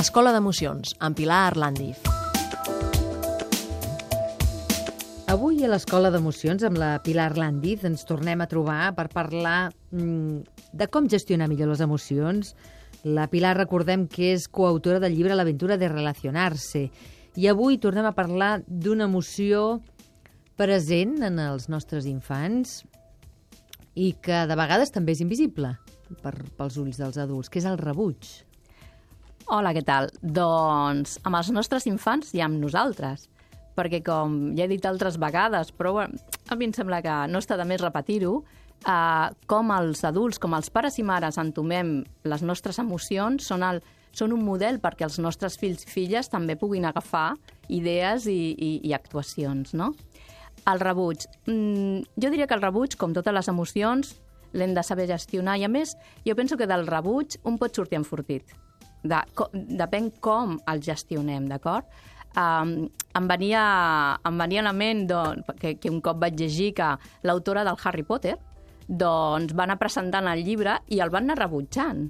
Escola d'Emocions, amb Pilar Arlandiz. Avui a l'Escola d'Emocions, amb la Pilar Arlandiz, ens tornem a trobar per parlar mm, de com gestionar millor les emocions. La Pilar, recordem que és coautora del llibre L'aventura de relacionar-se. I avui tornem a parlar d'una emoció present en els nostres infants i que de vegades també és invisible per, pels ulls dels adults, que és el rebuig. Hola, què tal? Doncs amb els nostres infants i amb nosaltres, perquè com ja he dit altres vegades, però a mi em sembla que no està de més repetir-ho, eh, com els adults, com els pares i mares entomem les nostres emocions són, el, són un model perquè els nostres fills i filles també puguin agafar idees i, i, i actuacions, no? El rebuig. Mm, jo diria que el rebuig, com totes les emocions, l'hem de saber gestionar. I, a més, jo penso que del rebuig un pot sortir enfortit. De, co, depèn com el gestionem, d'acord? Um, em, venia, em venia a la ment doncs, que, que un cop vaig llegir que l'autora del Harry Potter doncs, va anar presentant el llibre i el van anar rebutjant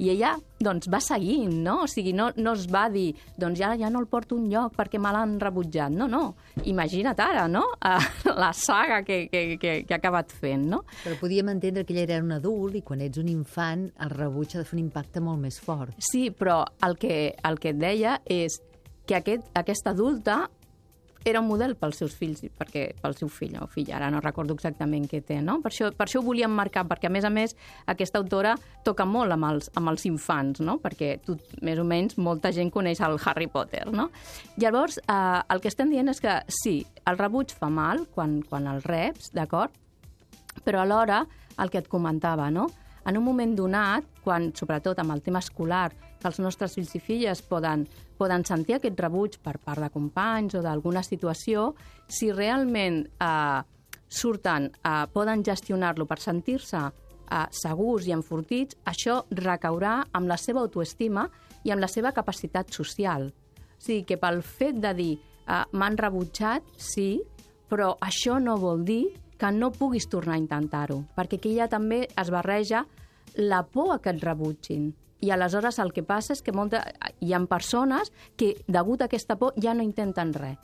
i ella doncs, va seguint, no? O sigui, no, no es va dir, doncs ja, ja no el porto un lloc perquè me l'han rebutjat. No, no. Imagina't ara, no? La saga que, que, que, que ha acabat fent, no? Però podíem entendre que ell era un adult i quan ets un infant el rebuig ha de fer un impacte molt més fort. Sí, però el que, el que et deia és que aquest, aquesta adulta era un model pels seus fills, perquè pel seu fill o filla, ara no recordo exactament què té, no? Per això, per això ho volíem marcar, perquè a més a més aquesta autora toca molt amb els, amb els infants, no? Perquè tu, més o menys, molta gent coneix el Harry Potter, no? Llavors, eh, el que estem dient és que sí, el rebuig fa mal quan, quan el reps, d'acord? Però alhora, el que et comentava, no? En un moment donat, quan, sobretot amb el tema escolar, que els nostres fills i filles poden, poden sentir aquest rebuig per part de companys o d'alguna situació, si realment eh, surten, eh, poden gestionar-lo per sentir-se eh, segurs i enfortits, això recaurà amb la seva autoestima i amb la seva capacitat social. O sigui, que pel fet de dir eh, m'han rebutjat, sí, però això no vol dir que no puguis tornar a intentar-ho, perquè aquí ja també es barreja la por a que et rebutgin. I aleshores el que passa és que molta, hi ha persones que, degut a aquesta por, ja no intenten res.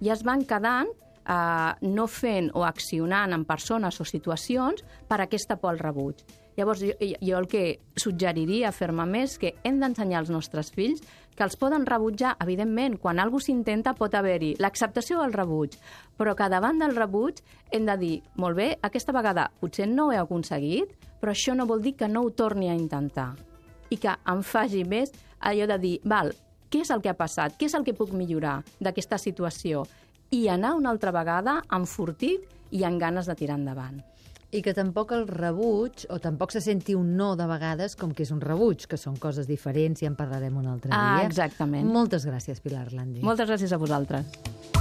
I es van quedant eh, no fent o accionant en persones o situacions per aquesta por al rebuig. Llavors, jo, jo el que suggeriria fermament és que hem d'ensenyar als nostres fills que els poden rebutjar, evidentment, quan algú s'intenta pot haver-hi l'acceptació o el rebuig, però que davant del rebuig hem de dir, molt bé, aquesta vegada potser no ho he aconseguit, però això no vol dir que no ho torni a intentar. I que em faci més allò de dir, val, què és el que ha passat, què és el que puc millorar d'aquesta situació? I anar una altra vegada enfortit i amb ganes de tirar endavant. I que tampoc el rebuig, o tampoc se senti un no de vegades com que és un rebuig, que són coses diferents i en parlarem un altre ah, dia. Exactament. Moltes gràcies, Pilar Landi. Moltes gràcies a vosaltres.